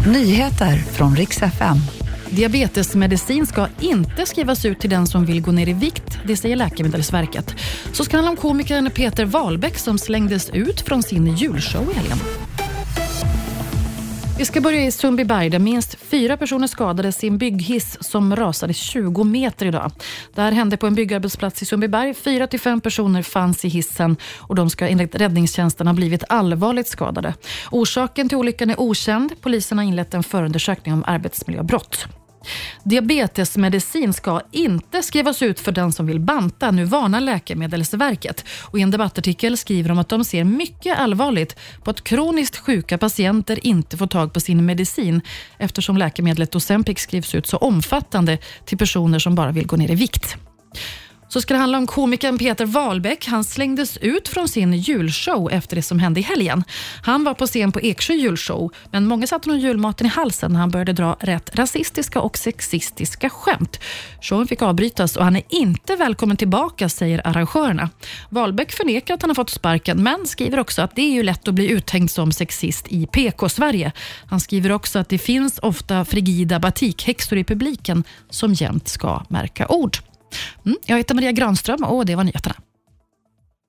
Nyheter från riks FM. Diabetesmedicin ska inte skrivas ut till den som vill gå ner i vikt, det säger Läkemedelsverket. Så ska det handla om komikern Peter Wahlbeck som slängdes ut från sin julshow i helgen. Vi ska börja i Sundbyberg där minst fyra personer skadades i en bygghiss som rasade 20 meter idag. Det här hände på en byggarbetsplats i Sundbyberg. Fyra till fem personer fanns i hissen och de ska enligt räddningstjänsten ha blivit allvarligt skadade. Orsaken till olyckan är okänd. Polisen har inlett en förundersökning om arbetsmiljöbrott. Diabetesmedicin ska inte skrivas ut för den som vill banta. Nu varnar Läkemedelsverket. Och I en debattartikel skriver de att de ser mycket allvarligt på att kroniskt sjuka patienter inte får tag på sin medicin eftersom läkemedlet Ozempic skrivs ut så omfattande till personer som bara vill gå ner i vikt så ska det handla om komikern Peter Wahlbeck. Han slängdes ut från sin julshow efter det som hände i helgen. Han var på scen på Eksjö julshow, men många satte nog julmaten i halsen när han började dra rätt rasistiska och sexistiska skämt. Showen fick avbrytas och han är inte välkommen tillbaka, säger arrangörerna. Wahlbeck förnekar att han har fått sparken, men skriver också att det är ju lätt att bli uthängd som sexist i PK-Sverige. Han skriver också att det finns ofta frigida batikhäxor i publiken som jämt ska märka ord. Mm, jag heter Maria Granström och det var nyheterna.